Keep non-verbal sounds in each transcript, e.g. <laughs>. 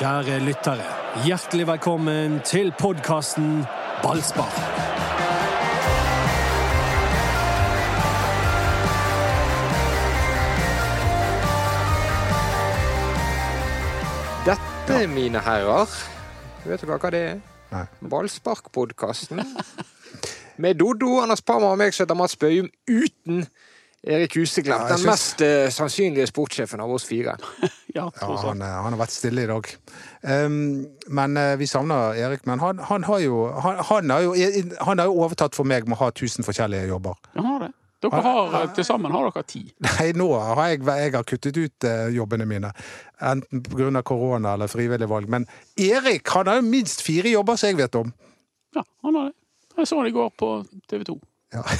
Kjære lyttere, hjertelig velkommen til podkasten Ballspar. Dette, mine herrer, vet dere hva det er? Ballsparkpodkasten. Med Doddo, Anders Parma og meg som heter Mats Bøyum, uten Erik Huseklepp. Ja, Den synes... mest uh, sannsynlige sportssjefen av oss fire. <laughs> Ja, Ja, han, eh, han har vært stille i dag. Um, men uh, vi savner Erik. Men han, han, har jo, han, han, har jo, han har jo overtatt for meg med å ha tusen forskjellige jobber. Ja, han har det. Dere har, til sammen har dere ti. <laughs> Nei, nå har jeg, jeg har kuttet ut jobbene mine. Enten pga. korona eller frivillig valg. Men Erik han har jo minst fire jobber som jeg vet om. Ja, han har det. Jeg så han i går på TV 2. Ja. <laughs>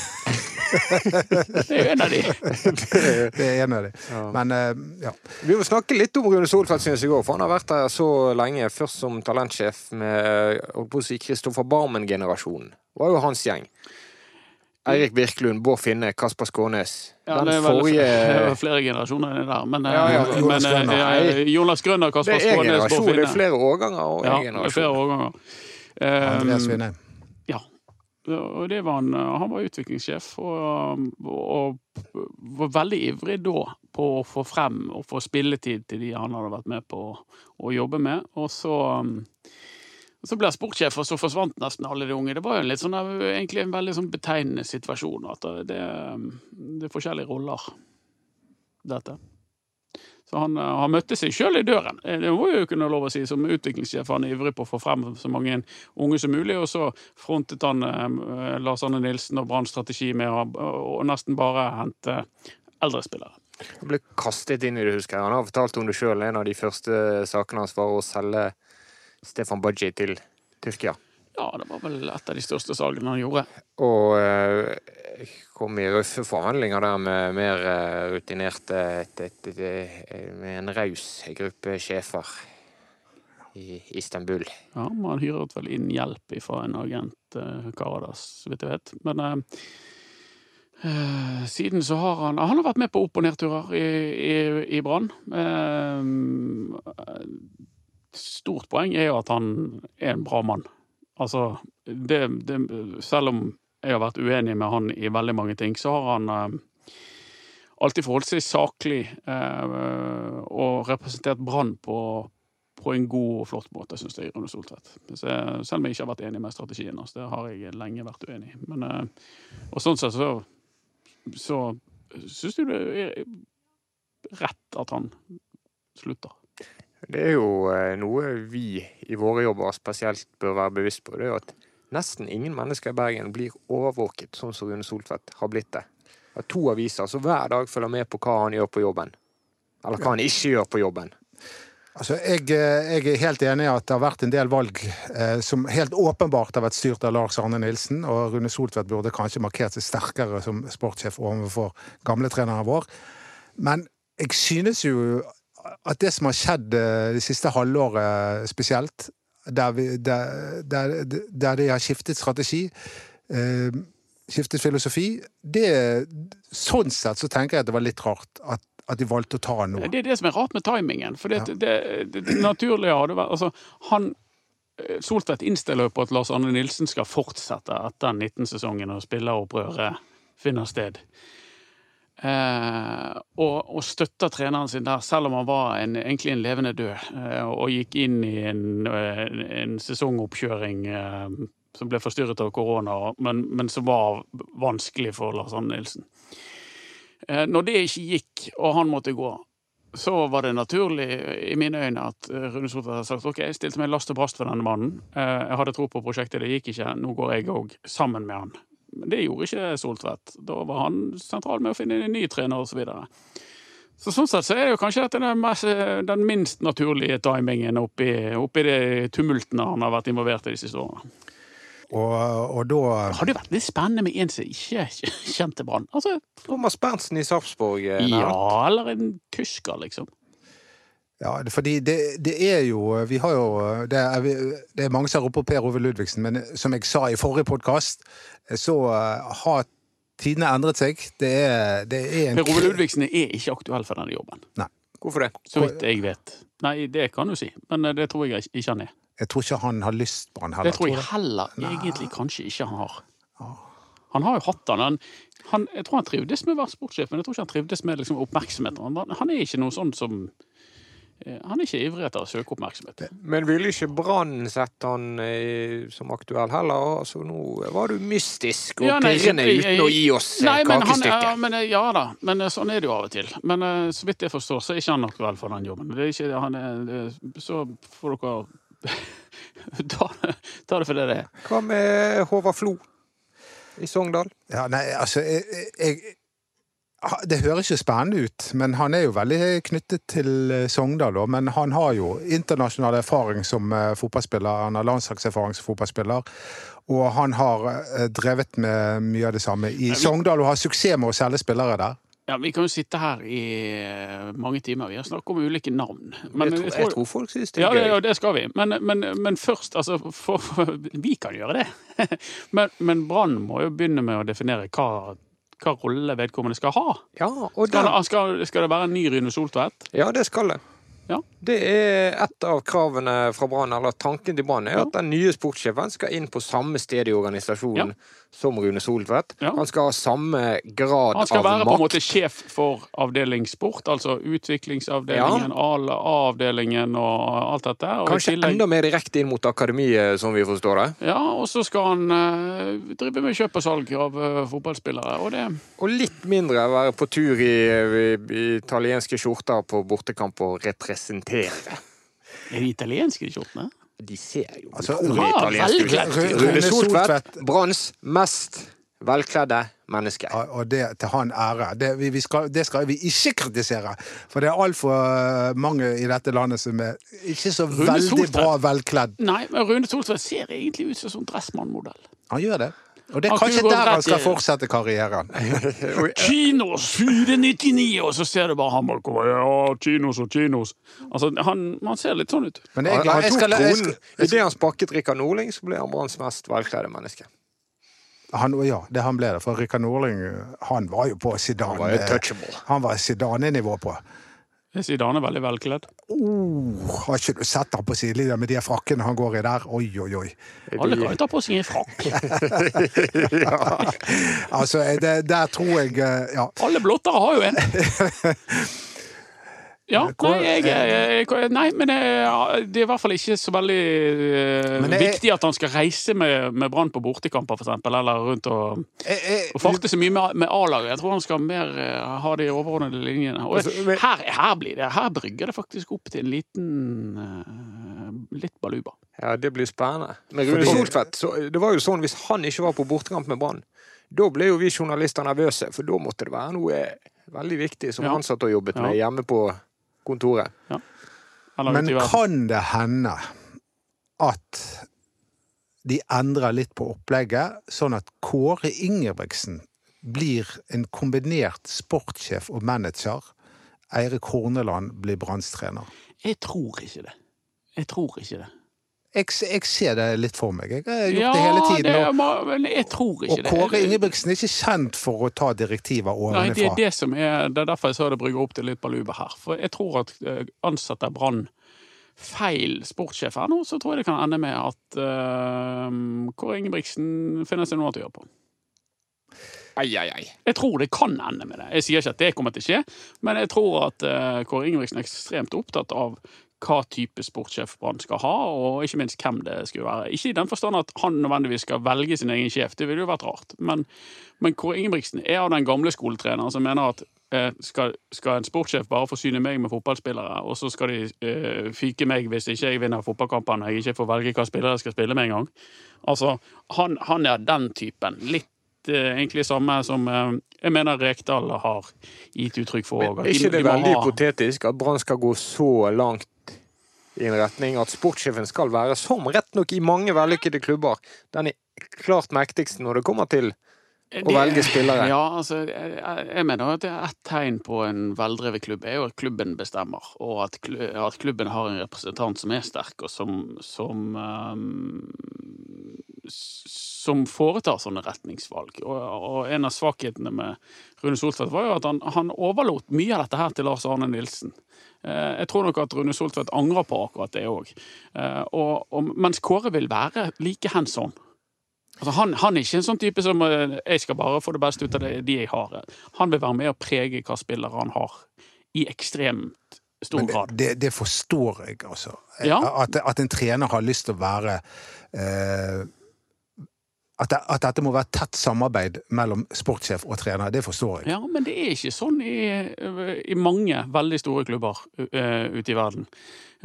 Det er jo en av de. <laughs> Det er en av de. Men eh, ja. Vi må snakke litt om Rune Solfeldt synes jeg òg, for han har vært der så lenge. Først som talentsjef med eh, på å si Kristoffer Barmen-generasjonen. Det var jo hans gjeng. Eirik Birkelund, Bård Finne, Kasper Skånes. Ja, Den det er vel forrige <laughs> det var flere generasjoner der. Men, eh, Ja, ja, Jonas men, Grønner. Jonas Grønner, Det Kasper er Skånes, Bård generasjon. Det er flere årganger og Ja, er flere generasjon. årganger. Eh, Andreas Vinne. Og det var han, han var utviklingssjef, og, og var veldig ivrig da på å få frem og få spilletid til de han hadde vært med på å, jobbe med. Og så, um, så ble han sportssjef, og så forsvant nesten alle de unge. Det var jo en litt sånn, egentlig en veldig sånn betegnende situasjon. At det, det er forskjellige roller, dette. Så han, eh, han møtte seg sjøl i døren, Eh, det må jo kunne lov å si. Som utviklingssjef han er ivrig på å få frem så mange unge som mulig. Og så frontet han eh, Lars Arne Nilsen og Branns strategi med å å nesten bare hente eldre spillere. Han ble kastet inn i det, husker jeg. Han har fortalt om det sjøl. En av de første sakene hans var å selge Stefan Budgie til Tyrkia. Ja, det var vel et av de største salgene han gjorde. Og eh, kom i røffe forhandlinger der med mer eh, rutinerte et, et, et, et, Med en raus gruppe sjefer i Istanbul. Ja, Man hyrer vel inn hjelp fra en agent, eh, Karadas, så vidt jeg vet. Men eh, eh, siden så har han Han har vært med på opp- og nedturer i, i, i Brann. Eh, stort poeng er jo at han er en bra mann. Altså, det, det, selv om jeg har vært uenig med han i veldig mange ting, så har han eh, alltid seg saklig eh, og representert Brann på, på en god og flott måte, syns jeg, Rune Soltvedt. Selv om jeg ikke har vært enig med strategien hans. Det har jeg lenge vært uenig i. Men, eh, og sånn sett så, så syns du det er rett at han slutter. Det er jo eh, noe vi i våre jobber spesielt bør være bevisst på. Det er jo at nesten ingen mennesker i Bergen blir overvåket sånn som Rune Soltvedt har blitt det. Er to aviser som hver dag følger med på hva han gjør på jobben. Eller hva han ikke gjør på jobben. Altså, jeg, eh, jeg er helt enig i at det har vært en del valg eh, som helt åpenbart har vært styrt av Lars Arne Nilsen, og Rune Soltvedt burde kanskje markert seg sterkere som sportssjef overfor gamletreneren vår. Men jeg synes jo at det som har skjedd eh, det siste halvåret spesielt, der, vi, der, der, der de har skiftet strategi, eh, skiftet filosofi, det Sånn sett så tenker jeg at det var litt rart at, at de valgte å ta nå. Det er det som er rart med timingen. For det, Ja. det, det, det naturlige hadde vært Altså, han eh, Soltvedt innstiller jo på at Lars Arne Nilsen skal fortsette etter 19-sesongen og spilleropprøret finner sted. Eh, og, og støtta treneren sin der, selv om han var en, egentlig en levende død. Eh, og gikk inn i en, eh, en sesongoppkjøring eh, som ble forstyrret av korona, men, men som var vanskelig for Lars Arne Nilsen. Eh, når det ikke gikk, og han måtte gå, så var det naturlig i mine øyne at eh, Rune Soltvedt hadde sagt ok, jeg stilte meg last og brast for denne mannen. Jeg hadde tro på prosjektet, det gikk ikke. Nå går jeg òg sammen med han. Men det gjorde ikke Soltvedt. Da var han sentral med å finne en ny trener osv. Så, videre. så sånn sett så er det jo kanskje dette den, mest, den minst naturlige timingen oppi, oppi de tumultene han har vært involvert i de siste årene. Og, og da Det hadde vært litt spennende med en som ikke kjente Brann. Altså, Thomas Berntsen i Sarpsborg. eh, ja, eller en tysker, liksom. Ja, fordi det, det er jo Vi har jo Det er, det er mange som roper på Per Ove Ludvigsen, men som jeg sa i forrige podkast, så eh, har tidene endret seg. Det er, det er en Per Ove Ludvigsen er ikke aktuell for denne jobben. Nei. Hvorfor det? Så vidt jeg vet. Nei, det kan du si, men eh, det tror jeg ikke han er. Jeg tror ikke han har lyst på han heller. Det tror jeg heller heller egentlig kanskje ikke han har. Han har jo hatt den. Han, han, jeg tror han trivdes med å være sportssjef, men jeg tror ikke han trivdes med liksom, oppmerksomheten. Han, han er ikke noe sånn som eh, Han er ikke ivrig etter å søke oppmerksomhet. Men ville ikke Brann sett han eh, som aktuell heller? Altså, nå var du mystisk og Ja, nei, pirrende jeg- jeg- uten å gi oss nei, kakestykket. men han, ja, men, eh, ja da, men eh, sånn er det jo av og til. Men eh, så vidt jeg forstår, så er ikke han aktuell for den jobben. Det er ikke, han er, det, så får dere <laughs> ta, ta det for det det er. Hva med Håvard Flo i Sogndal? Ja, nei, altså jeg, jeg, Det høres jo spennende ut, men han er jo veldig knyttet til eh, Sogndal. Men han har jo internasjonal erfaring som eh, fotballspiller. Han har landslagserfaring som fotballspiller. Og han har eh, drevet med mye av det samme i Sogndal og har suksess med å selge spillere der. Ja, Vi kan jo sitte her i mange timer. Vi har snakket om ulike navn. Men jeg, tror, jeg tror folk synes det er ja, gøy. ja, det skal vi. Men, men, men først, altså for, for, <laughs> Vi kan gjøre det. <laughs> Men, men Brann må jo begynne med å definere hva, hva rolle vedkommende skal ha. Ja, Skal, det- skal, skal det være en ny Rune Soltvedt? ja, det skal det. Ja. Det er et av kravene fra Brann, eller tanken til Brann, er Ja. at den nye sportssjefen skal inn på samme sted i organisasjonen som Rune Soltvedt. Ja. Han skal ha samme grad av makt. Han skal være på en måte sjef for avdeling sport, altså utviklingsavdelingen, A-avdelingen og alt dette. Og Kanskje tillegg- enda mer direkte inn mot akademiet, som vi forstår det. Ja, og så skal han uh, drive med kjøp og salg av uh, fotballspillere. Og det Og litt mindre være på tur i, i, i italienske skjorter på bortekamp og representere. Er de italienske skjortene? De ser jo Altså, utrolig italienske ut. Rune Soltvedt, Branns mest velkledde menneske. Og det til han ære. Det, vi, vi skal, det skal vi ikke kritisere. For det er altfor mange i dette landet som er ikke så Rune veldig Soltvedt. bra velkledd. Nei, men Rune Soltvedt ser egentlig ut som sånn Dressmann-modell. Han gjør det. Og det er kanskje der han skal fortsette karrieren. <laughs> Kinos 499, og så ser du bare han bare kommer Ja, kinos og kinos. Altså, han, han ser litt sånn ut. Men det jeg, han han tok skal, tronen. skal, Idet han sparket Rikard Norling, så ble han Branns mest velkledde menneske. han, ja, det han ble det. For Rikard Norling han var jo på Zidane. Han var untouchable. Han var Zidane-nivå på. Jeg sier Dan er veldig velkledd. Oh, har ikke du sett ham på sidelinja med de frakkene han går i der? Oi, oi, oi. Alle kan jo ta på seg en frakk. <laughs> Altså, det, der tror jeg eh, Ja. Alle blottere har jo en. <laughs> Ja, nei, jeg, jeg, jeg, nei men jeg, det er i hvert fall ikke så veldig eh, viktig at han skal reise med, med Brann på bortekamper, for eksempel, eller rundt og, og farte så mye med, med A-laget. Jeg tror han skal mer eh, ha de overordnede linjene. Og Altså, her, her blir det, her brygger det faktisk opp til en liten eh, litt baluba. Ja, det blir spennende. Men Rune Soltvedt, det var jo sånn hvis han ikke var på bortekamp med Brann, da ble jo vi journalister nervøse, for da måtte det være noe veldig viktig som Ja. han satt og jobbet med hjemme på kontoret. Ja. Men kan det hende at de endrer litt på opplegget, sånn at Kåre Ingebrigtsen blir en kombinert sportssjef og manager? Eirik Horneland blir Branns trener. Jeg tror ikke det. Jeg tror ikke det. Jeg, jeg ser det litt for meg. Jeg har gjort det hele tiden. det Og, men jeg tror ikke og det. Kåre Ingebrigtsen er ikke kjent for å ta direktiver Nei, det er det som er Det er derfor jeg sa det brygger opp til litt baluba her. For jeg tror at ansatte ansetter Brann feil sportssjef her nå, så tror jeg det kan ende med at uh, Kåre Ingebrigtsen finner seg noe annet å gjøre på. Ai, ai, ai. Jeg tror det kan ende med det. Jeg sier ikke at det kommer til å skje, men jeg tror at uh, Kåre Ingebrigtsen er ekstremt opptatt av hva type sportssjef Brann skal ha, og ikke minst hvem det skulle være. Ikke i den forstand at han nødvendigvis skal velge sin egen sjef, det ville jo vært rart. Men, men Kåre Ingebrigtsen er av den gamle skoletreneren som mener at eh, skal, skal en sportssjef bare forsyne meg med fotballspillere, og så skal de eh, fyke meg hvis ikke jeg vinner fotballkampene og jeg ikke får velge hva spillere jeg skal spille med en gang. Altså, han, han er den typen. Litt eh, egentlig samme som eh, jeg mener Rekdal har gitt uttrykk for. òg. Er ikke det de veldig ha- hypotetisk at Brann skal gå så langt i en retning at sportssjefen skal være, som rett nok i mange vellykkede klubber, den er klart mektigste når det kommer til å velge spillere? Ja, altså, jeg, jeg mener at ett tegn på en veldrevet klubb, er jo at klubben bestemmer. Og at klubben har en representant som er sterk, og som, som um som foretar sånne retningsvalg. Og, og en av svakhetene med Rune Soltvedt var jo at han, han overlot mye av dette her til Lars Arne Nilsen. Eh, jeg tror nok at Rune Soltvedt angrer på akkurat det òg. Og, mens Kåre vil være like hands on. Altså han, han, er ikke en sånn type som eh, jeg skal bare få det beste ut av det, de jeg har. Han vil være med og prege hva spillere han har, i ekstremt stor Men grad. det, det, det forstår jeg, altså. Ja. At, at en trener har lyst til å være eh, at, det, at dette må være tett samarbeid mellom sportssjef og trener, det forstår jeg. Ja, men det er ikke sånn i, i mange veldig store klubber uh, ute i verden.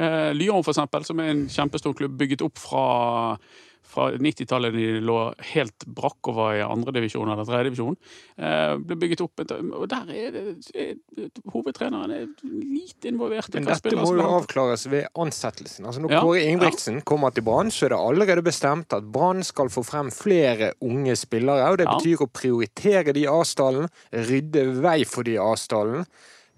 Uh, Lyon, for eksempel, som er en kjempestor klubb bygget opp fra fra 90-tallet de lå helt brakk og var i andredivisjon eller tredjedivisjon. Eh, ble bygget opp Og der er det er, hovedtreneren er lite involvert. Men dette må jo avklares ved ansettelsen. Altså Når Ja, Kåre Ingebrigtsen kommer til Brann, så er det allerede bestemt at Brann skal få frem flere unge spillere. og Det Ja. betyr å prioritere de avstanden, rydde vei for de i Eh,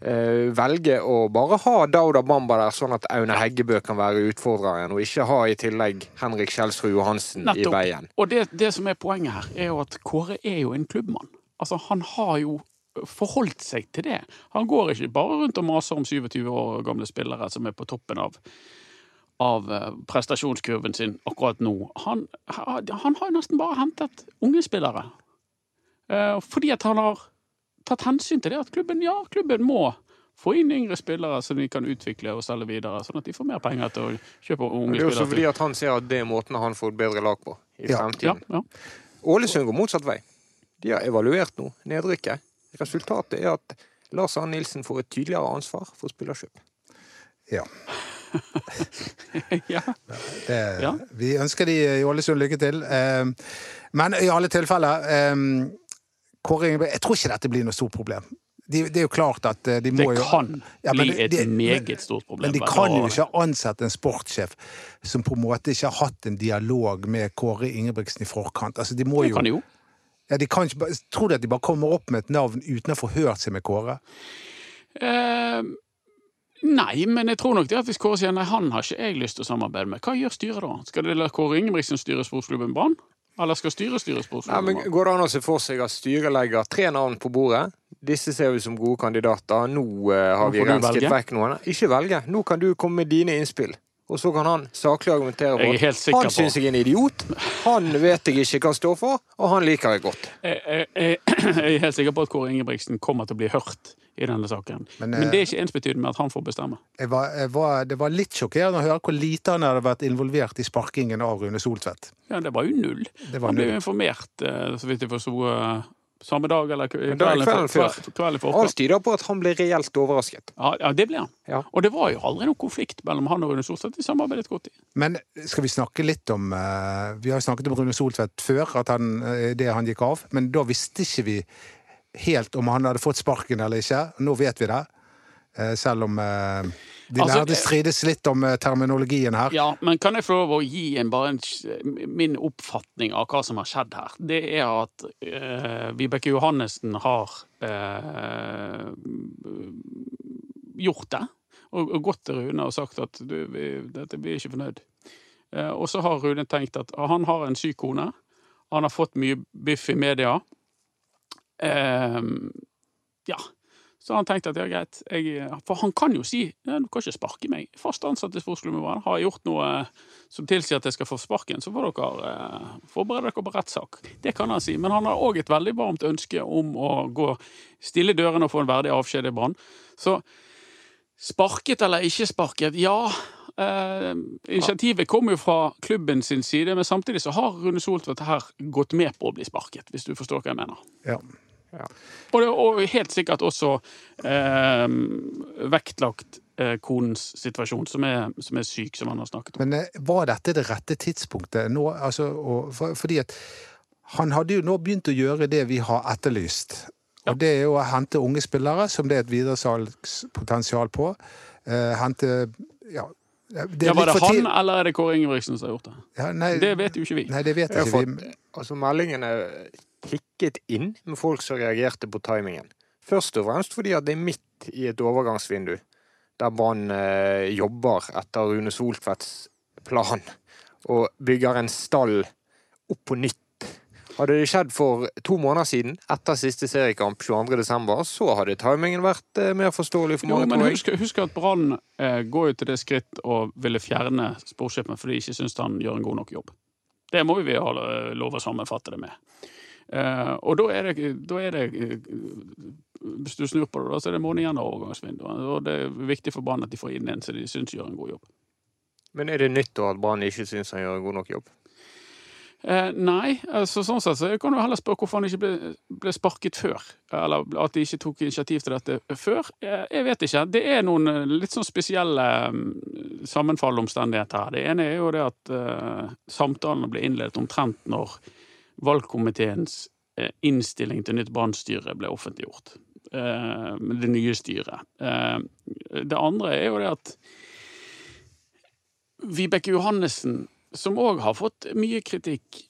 velge å bare ha Dauda Bamba der, sånn at Aune Heggebø kan være utfordreren, og ikke ha i tillegg Henrik Kjelsrud Johansen i veien. Og det, det som er poenget her, er jo at Kåre er jo en klubbmann. Altså, han har jo forholdt seg til det. Han går ikke bare rundt og maser om 27 år gamle spillere som er på toppen av av eh, prestasjonskurven sin akkurat nå. Han, han har nesten bare hentet unge spillere. Eh, Fordi at han har tatt hensyn til det at klubben, ja, klubben må få inn yngre spillere som de kan utvikle og selge videre, sånn at de får mer penger til å kjøpe unge spillere. Det er også spillere. fordi at han ser at det er måten han får et bedre lag på i Ja. Ja, fremtiden. ja. Ålesund går motsatt vei. De har evaluert nå nedrykket. Resultatet er at Lars Arne Nilsen får et tydeligere ansvar for spillerkjøp. Ja. <laughs> ja. Det, Ja. Vi ønsker de i Ålesund lykke til. Eh, Men i alle tilfeller Kåre Ingebrigtsen Jeg tror ikke dette blir noe stort problem. De, det er jo klart at eh, de Det må jo kan Ja, men bli et de, meget stort problem. Men de kan jo ikke ansette en sportssjef som på en måte ikke har hatt en dialog med Kåre Ingebrigtsen i forkant. Altså, de må Det jo, kan de jo. ja, de kan ikke, Tror du at de bare kommer opp med et navn uten å få hørt seg med Kåre? Eh, nei, men jeg tror nok det at hvis Kåre sier nei, han har ikke jeg lyst til å samarbeide med, hva gjør styret da? Skal det la Kåre Ingebrigtsen styre sportsklubben Brann? Eller skal styret styre Nei, sportsklubben men Går det an å se for seg at styret legger tre navn på bordet? Disse ser vi som gode kandidater. Nå uh, har Nå vi rensket vekk noen. Ikke velge. Nå kan du komme med dine innspill. Og så kan han saklig argumentere er for han syns jeg er en idiot, han vet jeg ikke hva står for, og han liker jeg godt. Jeg, jeg, jeg <clears throat> jeg er helt sikker på at Kåre Ingebrigtsen kommer til å bli hørt i denne saken. Men, Men, eh, det er ikke ensbetydende med at han får bestemme. Jeg var, jeg var, det var litt sjokkerende å høre hvor lite han hadde vært involvert i sparkingen av Rune Soltvedt. Ja, det var jo null. Det var Han ble jo informert, eh, så vidt jeg forsto, eh, samme dag eller kvelden, er kvelden før. kveld- kvelden før. Alt tyder på at han ble reelt overrasket. Ja, ja, det ble han. Ja. Og det var jo aldri noen konflikt mellom han og Rune Solstad. De samarbeidet godt. i. Men skal vi snakke litt om uh, Vi har snakket om Rune Soltvedt før, at han, eh, det han gikk av. Men da visste ikke vi helt om han hadde fått sparken eller ikke. Nå vet vi det. Uh, selv om eh, de Altså, lærde strides litt om eh, terminologien her. Ja, men kan jeg få lov å gi en, bare en, min oppfatning av hva som har skjedd her? Det er at uh, Vibeke Johannessen har uh, gjort det. Og, og gått til Rune og sagt at du, vi, dette, er ikke fornøyd. Uh, og så har Rune tenkt at han har en syk kone. Han har fått mye biff i media. Eh, ja. Så han tenkte at ja, greit. Jeg, for han kan jo si ja, du kan ikke sparke meg. Fast ansatt i sportsklubben har jeg gjort noe eh, som tilsier at jeg skal få sparken, så får dere eh, forberede dere på rettssak. Det kan han si. Men han har òg et veldig varmt ønske om å gå stille i dørene og få en verdig avskjed i Brann. Så sparket eller ikke sparket, ja. Eh, initiativet kommer jo fra klubben sin side, men samtidig så har Rune Soltvedt her gått med på å bli sparket, hvis du forstår hva jeg mener. Ja. Og, det, og helt sikkert også eh, vektlagt eh, konens situasjon, som er, som er syk, som han har snakket om. Men eh, var dette det rette tidspunktet nå? Altså, og, for, fordi at han hadde jo nå begynt å gjøre det vi har etterlyst. Og det er jo å hente unge spillere, som det er et videresalgspotensial på. Eh, hente Ja. Det Ja, var det for han, eller er det Kåre Ingebrigtsen som har gjort det? Ja, nei, Det vet jo ikke vi. Nei, det vet ikke fått, vi. altså Meldingene tikket inn med folk som reagerte på timingen. Først og fremst fordi at det er midt i et overgangsvindu, der Brann eh, jobber etter Rune Soltvedts plan og bygger en stall opp på nytt. Hadde det skjedd for to måneder siden, etter siste seriekamp 22.12., så hadde timingen vært eh, mer forståelig for Jo, mange, men husk, husk at Brann eh, går jo til det skritt å ville fjerne sportssjefen fordi de ikke syns han gjør en god nok jobb. Det må vi ha eh, lov å sammenfatte det med. Eh, og da er det, da er det eh, Hvis du snur på det, da, så er det månedene av overgangsvinduet. Og det er viktig for Brann at de får inn en som de syns gjør en god jobb. Men er det nytt da at Brann ikke syns han gjør en god nok jobb? Eh, nei, altså sånn sett så kan du heller spørre hvorfor han ikke ble, ble sparket før. Eller at de ikke tok initiativ til dette før. Eh, jeg vet ikke. Det er noen eh, litt sånn spesielle mm, sammenfallende omstendigheter her. Det ene er jo det at eh, samtalene ble innledet omtrent når valgkomiteens eh, innstilling til nytt brannstyre ble offentliggjort. Eh, det nye styret. Eh, det andre er jo det at Vibeke Johannessen, som òg har fått mye kritikk,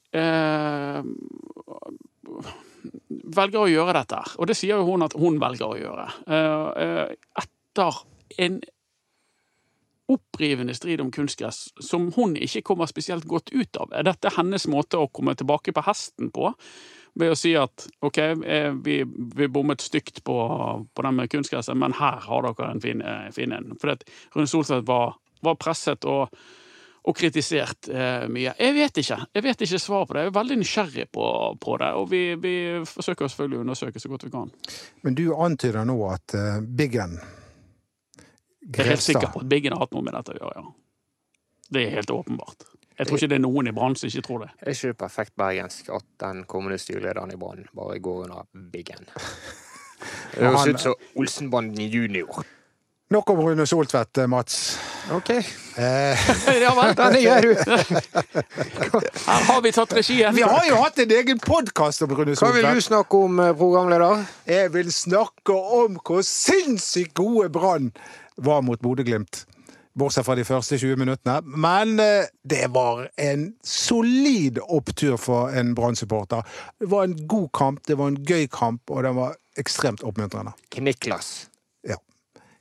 velger å gjøre dette. Og det sier jo hun at hun velger å gjøre. Etter en opprivende strid om kunstgress som hun ikke kommer spesielt godt ut av. Er dette hennes måte å komme tilbake på hesten på? Ved å si at OK, eh, vi, vi bommet stygt på, på den med kunstgresset, men her har dere en fin, eh, fin en. For Rune Solseth var, var presset og, og kritisert eh, mye. Jeg vet ikke. Jeg vet ikke svar på det. Jeg er veldig nysgjerrig på, på det, og vi, vi forsøker selvfølgelig å undersøke så godt vi kan. Men du antyder nå at uh, Biggen Jeg er helt sikker på at Biggen har hatt noe med dette å gjøre, ja. Det er helt åpenbart. Jeg tror ikke det er noen i Brann som ikke tror det. Det Er ikke det perfekt bergensk at den kommende styrelederen i Brann bare går under Biggen? <laughs> Det høres ut som Olsenbanden junior. Nok om Rune Soltvedt, eh, Mats. OK, Eh, <laughs> Ja vel. den grei, du. <laughs> Her har vi tatt regien. vi har jo hatt en egen podkast om Rune Hva vil du snakke om, eh, programleder? Jeg vil snakke om hvor sinnssykt gode Brann var mot Bodø-Glimt. Bortsett fra de første 20 minuttene. Men eh, det var en solid opptur for en Brann-supporter. Det var en god kamp, det var en gøy kamp, og den var ekstremt oppmuntrende. Kniklas. Ja.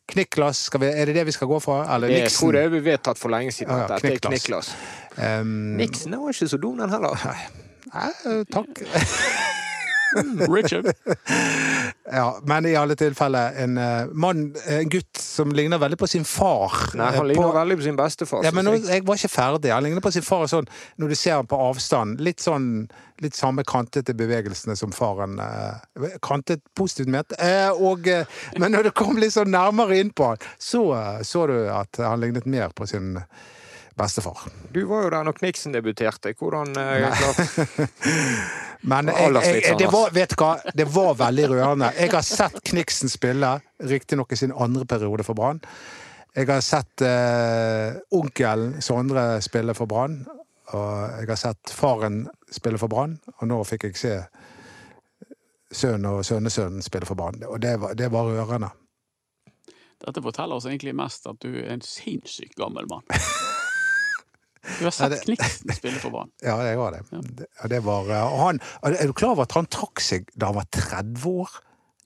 Kniklas, skal vi, er det det vi skal gå for? Eller Niksen? jeg tror det er vi vedtatt for lenge siden. Ja, ja, er Kniklas. Kniklas. Um, Niksen var ikke så dum, den heller. Nei, takk. <laughs> Richard. <laughs> Ja, men i alle tilfeller en eh, mann, en gutt som ligner veldig på sin far. Nei, eh, han ligner på- veldig på sin bestefar. Ja, men nå, jeg. var ikke ferdig. Han ligner på sin far sånn, når du ser han på avstand. Litt sånn litt samme kantete bevegelsene som faren. Eh, kantet positivt ment. Eh, og, eh, men når du kom litt sånn nærmere inn på han, så eh, så du at han lignet mer på sin bestefar. Du var jo der når Kniksen debuterte. Hvordan eh, klart <laughs> Men jeg, jeg, det, var, vet hva? det var veldig rørende. Jeg har sett Kniksen spille, riktignok i sin andre periode for Brann. Jeg har sett eh, onkelen Sondre spille for Brann. Og jeg har sett faren spille for Brann, og nå fikk jeg se sønnen og sønnesønnen spille for Brann. Og det var, det var rørende. Dette forteller oss egentlig mest at du er en sinnssykt gammel mann. <laughs> Du har sett Kniksen spille for Brann. <laughs> Ja, jeg var det. det, det var, eh, han, er du klar over at han trakk seg da han var 30 år?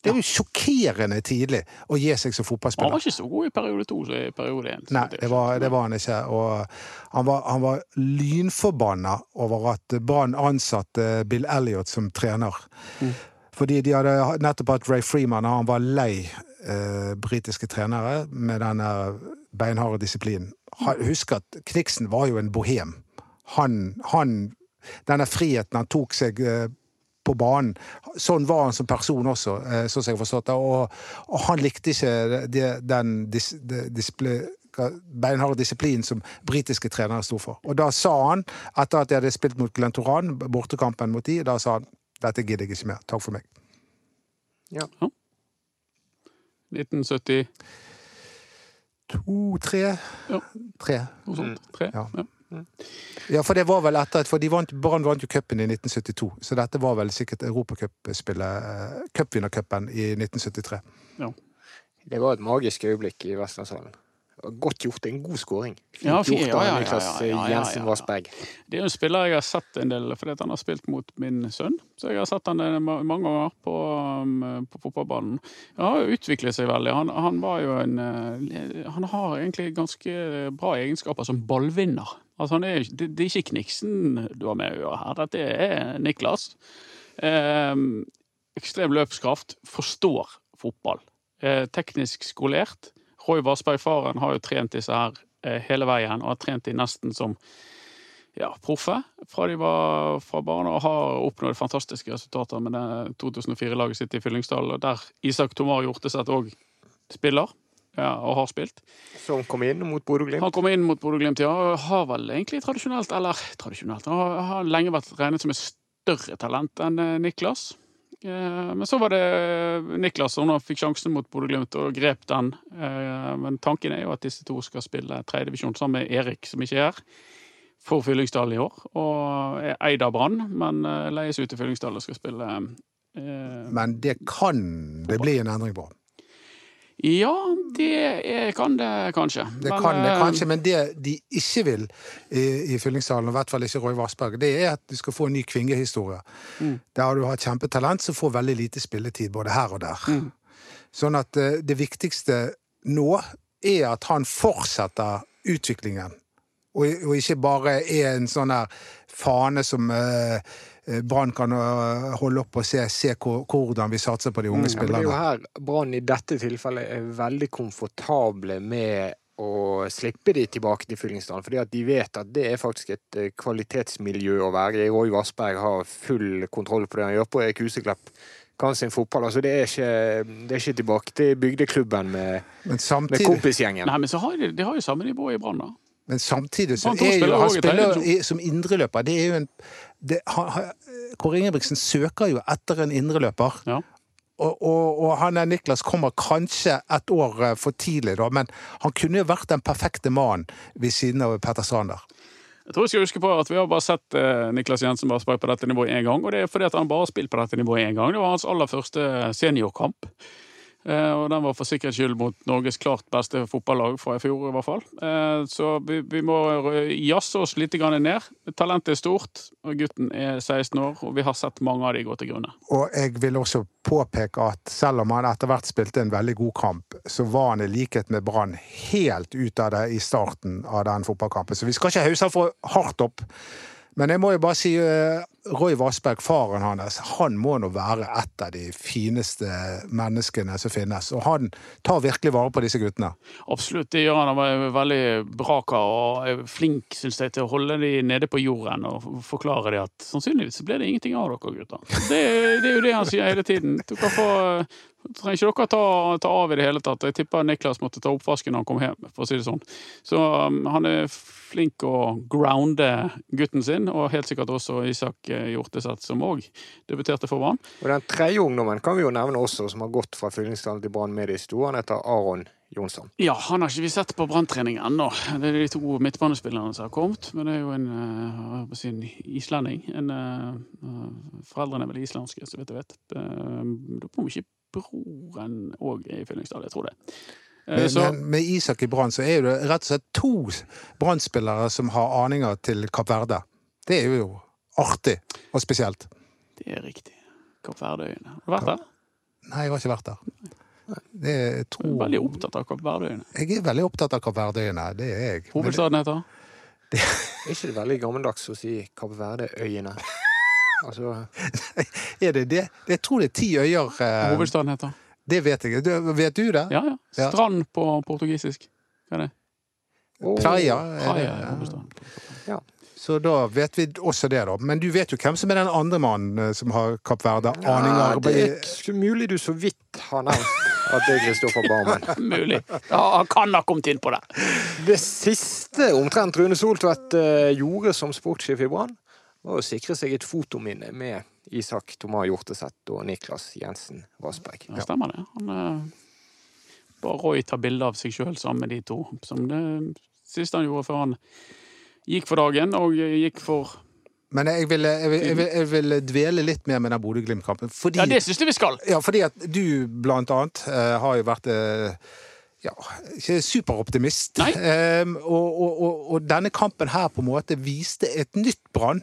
Det er jo sjokkerende tidlig å gi seg som fotballspiller. Han var ikke så god i periode to som i periode én. Nei, det var, det var han ikke. Han var, han var lynforbanna over at Brann ansatte Bill Elliot som trener. Fordi de hadde nettopp hatt Ray Freeman, og han var lei eh, britiske trenere med denne beinharde disiplinen. Husk at Kniksen var jo en bohem. Han, han Denne friheten han tok seg eh, på banen. Sånn var han som person også, eh, sånn som jeg har forstått det. Og, og han likte ikke det, den dis, det, disipli- beinharde disiplinen som britiske trenere sto for. Og da sa han, etter at de hadde spilt mot Glentoran, bortekampen mot de, da sa han dette gidder jeg ikke mer. Takk for meg. Ja. 1970, To, tre Ja. Tre. noe sånt. Tre. Ja. Ja. Ja, for det var vel etter at For Brann vant jo cupen i 1972, så dette var vel sikkert europacupspillet, eh, cupvinnercupen i 1973. Ja. Det var et magisk øyeblikk i Vestlandshallen. Godt gjort. En god skåring. Fint Ja, gjort ja, av ja, Niklas ja, Jensen. Vassberg. Det er jo en spiller jeg har sett en del, fordi han har spilt mot min sønn. Så jeg har sett han mange ganger på, um, på fotballbanen. Han har jo utviklet seg veldig. Han, han var jo en eh, Han har egentlig ganske bra egenskaper som ballvinner. Altså, han er, det, det er ikke Kniksen du har med å gjøre her. Dette er Niklas. Eh, ekstrem løpskraft. Forstår fotball. Eh, teknisk skolert. Roy Vassberg, faren, har jo trent disse her eh, hele veien, og har trent de nesten som ja, proffe fra de var fra barna og har oppnådd fantastiske resultater med det 2004-laget sitt i Fyllingsdal, der Isak Tomar Hjorteseth òg spiller. Ja, og har spilt. Som kom inn mot Bodø-Glimt. Han kom inn mot Bodø-Glimt, ja. og Har vel egentlig tradisjonelt, eller tradisjonelt, har, har lenge vært regnet som et større talent enn eh, Niklas. Eh, Men så var det Niklas som fikk sjansen mot Bodø-Glimt og grep den. Eh, Men tanken er jo at disse to skal spille tredjedivisjon sammen med Erik, som ikke er her, for Fyllingsdalen i år. Og er eid av Brann, men eh, leies ut til Fyllingsdalen og skal spille eh, Men det kan det bli en endring på. Ja, det kan det kanskje. Det Men, kan det eh, kanskje, men det de ikke vil i, i Fyllingsdalen, og i hvert fall ikke Roy Vassberg, det er at du skal få en ny kvingehistorie. Mm. Der du har kjempetalent som får veldig lite spilletid både her og der. Mm. Sånn at eh, det viktigste nå er at han fortsetter utviklingen. Og, og ikke bare er en sånn her fane som eh, Brann kan eh, holde opp og se, se hvordan vi satser på de unge spillerne. Ja, det er jo her Brann i dette tilfellet er veldig komfortable med å slippe de tilbake til Fyllingsdalen, fordi at de vet at det er faktisk et eh, kvalitetsmiljø å være i. Roy Vassberg har full kontroll på det han gjør på Kuseklepp. Kan sin fotball. Altså, det er ikke, det er ikke tilbake til bygdeklubben med, Men med kompisgjengen. Nei, men så har de, de har jo samme nivå i Brann, da. Men samtidig så er jo han spiller i, som indreløper. Det er jo en det, han, Kåre Ingebrigtsen søker jo etter en indreløper. Ja. Og, og, og han der Niklas kommer kanskje et år eh, for tidlig, da, men han kunne jo vært den perfekte mannen ved siden av Petter Sander. Jeg tror vi skal huske på at vi har bare sett eh, Niklas Jensen bare spille på dette nivået én gang. Og det er fordi han bare har spilt på dette nivået én gang. Det var hans aller første seniorkamp. Eh, og den var for sikkerhets skyld mot Norges klart beste fotballag fra i fjor, i hvert fall. Eh, så vi, vi må jazze oss litt ned. Talentet er stort, og gutten er 16 år, og vi har sett mange av de gå til grunne. Og jeg vil også påpeke at selv om han etter hvert spilte en veldig god kamp, så var han i likhet med Brann helt ute av det i starten av den fotballkampen. Så vi skal ikke hause han for hardt opp. Men jeg må jo bare si eh, Roy Vassberg, faren hans, han må nå være et av de fineste menneskene som finnes. Og han tar virkelig vare på disse guttene. Absolutt, det gjør han. Han var veldig bra kar og er flink synes jeg, til å holde de nede på jorden og forklare de at sannsynligvis blir det ingenting av dere, gutter. Det, det er jo det han sier hele tiden. Dere trenger ikke dere ta, ta av i det hele tatt. Jeg tipper Niklas måtte ta oppvasken når han kom hjem, for å si det sånn. Så um, han er flink å grounde gutten sin, og helt sikkert også Isak eh, Hjorteseth, som òg debuterte for Brann. Og den tredje ungdommen kan vi jo nevne også, som har gått fra Fyllingsdalen til Brann med de store. Han heter Aron Jonsson. Ja, han har ikke vi sett på branntrening ennå. Det er de to midtbanespillerne som har kommet. Men det er jo en, eh, si, en islending. En, eh, foreldrene er vel islandske, så vidt jeg vet. Da på om ikke broren òg i Fyllingsdal. Jeg tror det. Eh, Men, så, men med Isak i Brann så er det rett og slett to Brann-spillere som har aninger til Kapp Verde. Det er jo artig og spesielt. det er riktig. Kapp Verdeøyene. Har du vært der? Nei, jeg har ikke vært der. Det er Jeg er veldig opptatt av Kapp Verdeøyene? Jeg er veldig opptatt av Kapp Verdeøyene, det er jeg. Hovedstaden heter? <laughs> Er ikke det veldig gammeldags å si Kapp Verde-øyene? Altså, <laughs> Er det det? Jeg tror det er ti øyer. eh, Hovedstaden heter? Det vet jeg. Du- Vet du det? Ja, ja. Ja. Strand på portugisisk. Hva er det? Praia. er Praia er ja. Så da vet vi også det, da. Men du vet jo hvem som er den andre mannen eh, som har Kapp Verde aninger Ja, det er mulig du så vidt har nevnt at det er Kristoffer Barmen. <laughs> Mulig. Ja, han kan ha kommet inn på det. Det siste omtrent Rune Soltvedt eh, gjorde som sportssjef i Brann, var å sikre seg et fotominne med Isak Tomar Hjorteseth og Niklas Jensen Vassberg. Ja, stemmer det. Han eh, bare Roy ta bilde av seg sjøl sammen med de to, som det siste han gjorde før han gikk for dagen, og gikk for Men jeg vil, jeg, vil, jeg, vil, jeg vil dvele litt mer med den Bodø-Glimt-kampen. Ja, det syns jeg vi skal! ja, fordi at du blant annet eh, har jo vært eh, ja, ikke superoptimist. Nei. Um, og, og, og, og denne kampen her på en måte viste et nytt Brann.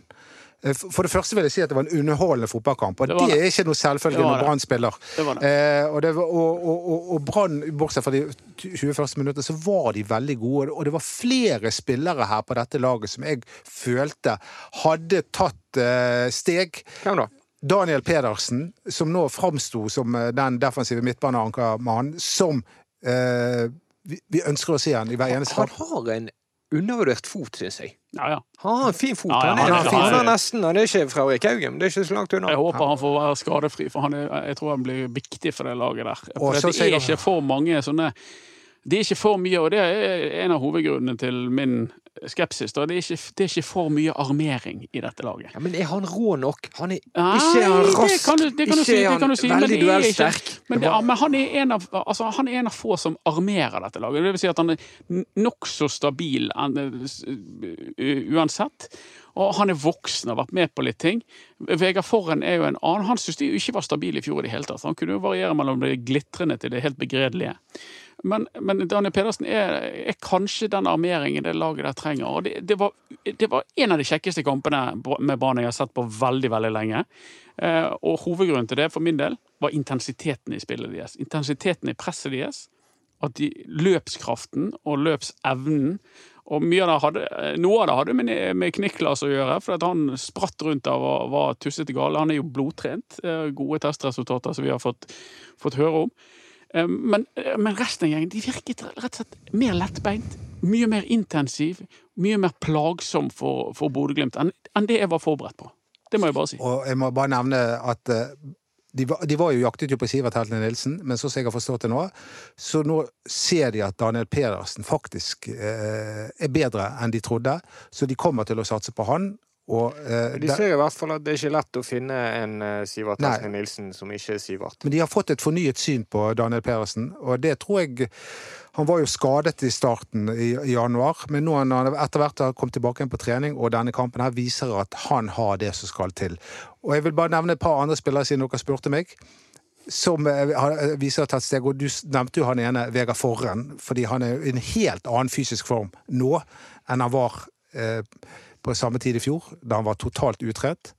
Eh, For det første vil jeg si at det var en underholdende fotballkamp, og Det det, det. er ikke noe selvfølge når. Brann spiller. Det var det. Eh, og og, og, og, Brann, bortsett fra de 20 første minuttene, så var de veldig gode. Og det var flere spillere her på dette laget som jeg følte hadde tatt eh, steg. Hvem da? Daniel Pedersen, som nå framsto som den defensive midtbaneankermannen som eh, vi, vi ønsker å se han i hver eneste Han har en undervurdert fot, syns jeg. Ja, ja. Han har en fin fot. Ja, ja, han, er, han han, er- han er- nesten Han er ikke Fredrik Haugen, det er ikke så langt unna. Jeg håper han får være skadefri, for han er, jeg tror han blir viktig for det laget der. For Åh, det er ikke for mange sånne Det er ikke for mye, og det er en av hovedgrunnene til min skepsis. Da. Det, er ikke, det er ikke for mye armering i dette laget. Ja, men er han rå nok? Han er Nei, ikke er han det kan du- det kan ikke si, er han si, veldig er duellsterk. Men, Det men han, er en av, altså, han er en av få som armerer dette laget. Det vil si at han er nokså stabil uansett. Og han er voksen og har vært med på litt ting. Vegard Forren er jo en annen. Han syntes de ikke var stabil i fjor i det hele tatt. Han kunne jo variere mellom det glitrende til det helt begredelige. Men, men Daniel Pedersen er, er kanskje den armeringen det laget der trenger. Og det, det, var, det var en av de kjekkeste kampene med Brann jeg har sett på veldig, veldig lenge. Eh, og hovedgrunnen til det, for min del, var intensiteten i spillet deres. Intensiteten i presset deres. At de, løpskraften og løpsevnen og av hadde, Noe av det hadde med, med Kniklas å gjøre, for at han spratt rundt der og var tussete gal. Han er jo blodtrent. eh, Gode testresultater som vi har fått, fått høre om. Eh, Men, eh, men resten av gjengen de virket rett og slett mer lettbeint. Mye mer intensiv. Mye mer plagsom for, for Bodø-Glimt enn enn det jeg var forberedt på. Det må jeg bare si. Og jeg må bare nevne at eh, de var, de var jo jaktet jo på Sivert Heltene Nilsen, men sånn som jeg har forstått det nå, så nå ser de at Daniel Pedersen faktisk eh, er bedre enn de trodde, så de kommer til å satse på han. Og, eh, De ser i hvert fall at det er ikke lett å finne en eh, Sivert Hesne Nilsen som ikke er Sivert. Men de har fått et fornyet syn på Daniel Pedersen, og det tror jeg Han var jo skadet i starten i, i januar, men nå han etter hvert har kommet tilbake igjen på trening, og denne kampen her viser at han har det som skal til. Og jeg vil bare nevne et par andre spillere siden dere spurte meg. Som eh, viser at steg, og Du nevnte jo han ene, Vegard Forren, fordi han er i en helt annen fysisk form nå enn han var eh, på samme tid i fjor, da han var totalt utrent.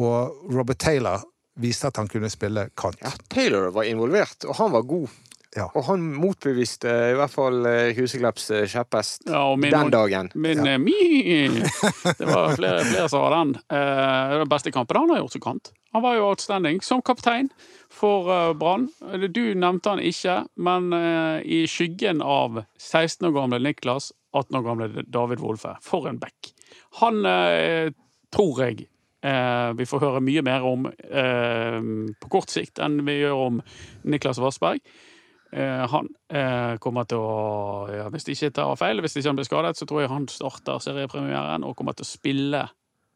Og Robert Taylor viste at han kunne spille kant. Ja, Taylor var involvert, og han var god. Ja. Og han motbeviste i hvert fall uh, Huseklepps eh, kjepphest Ja, min- den dagen. Min ja. mi <laughs> Det var flere, flere som var den. Eh, det den beste kampen han har gjort som kant. Han var jo outstanding som kaptein for eh, Brann. Eh, Du nevnte han ikke, men eh, i skyggen av 16 år gamle Niklas, 18 år gamle David Wolfe. For en back. Han eh, tror jeg eh, vi får høre mye mer om eh, på kort sikt enn vi gjør om Niklas Vassberg. Han kommer til å ja, Hvis de ikke tar feil, hvis ikke han blir skadet, så tror jeg han starter seriepremieren og kommer til å spille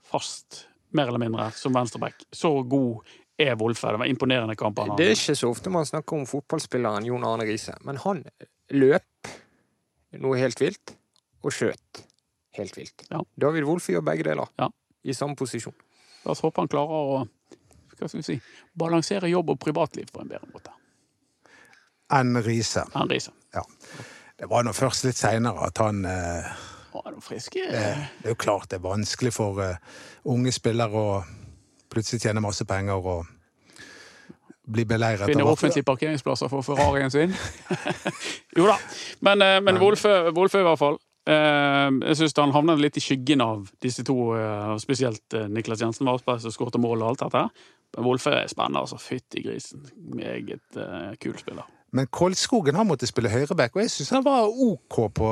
fast, mer eller mindre, som venstreback. Så god er Wolfe. Det var imponerende kamp. han Det er ikke så ofte man snakker om fotballspilleren Jon Arne Riise, men han løp noe helt vilt, og skjøt helt vilt. Ja. David Wolfe gjør begge deler, Ja. i samme posisjon. La oss håpe han klarer å hva skal vi si, balansere jobb og privatliv på en bedre måte enn Riise. enn Riise. Ja. Det var nå først litt seinere at han eh, Å, du frisk? eh, Det er jo klart det er vanskelig for eh, unge spillere å plutselig tjene masse penger og bli beleiret Finne offentlige parkeringsplasser for Ferrarien sin. <laughs> <laughs> jo da. Men, eh, men Wolfe, Wolfe i hvert fall. Eh, Jeg syns han havnet litt i skyggen av disse to, eh, spesielt eh, Niklas Jensen Varsberg, som skåret mål og alt dette. Wolfe er spennende, altså. Fytti grisen. Meget uh, kul spiller. Men Koldskogen har måttet spille høyreback, og jeg syns han var OK på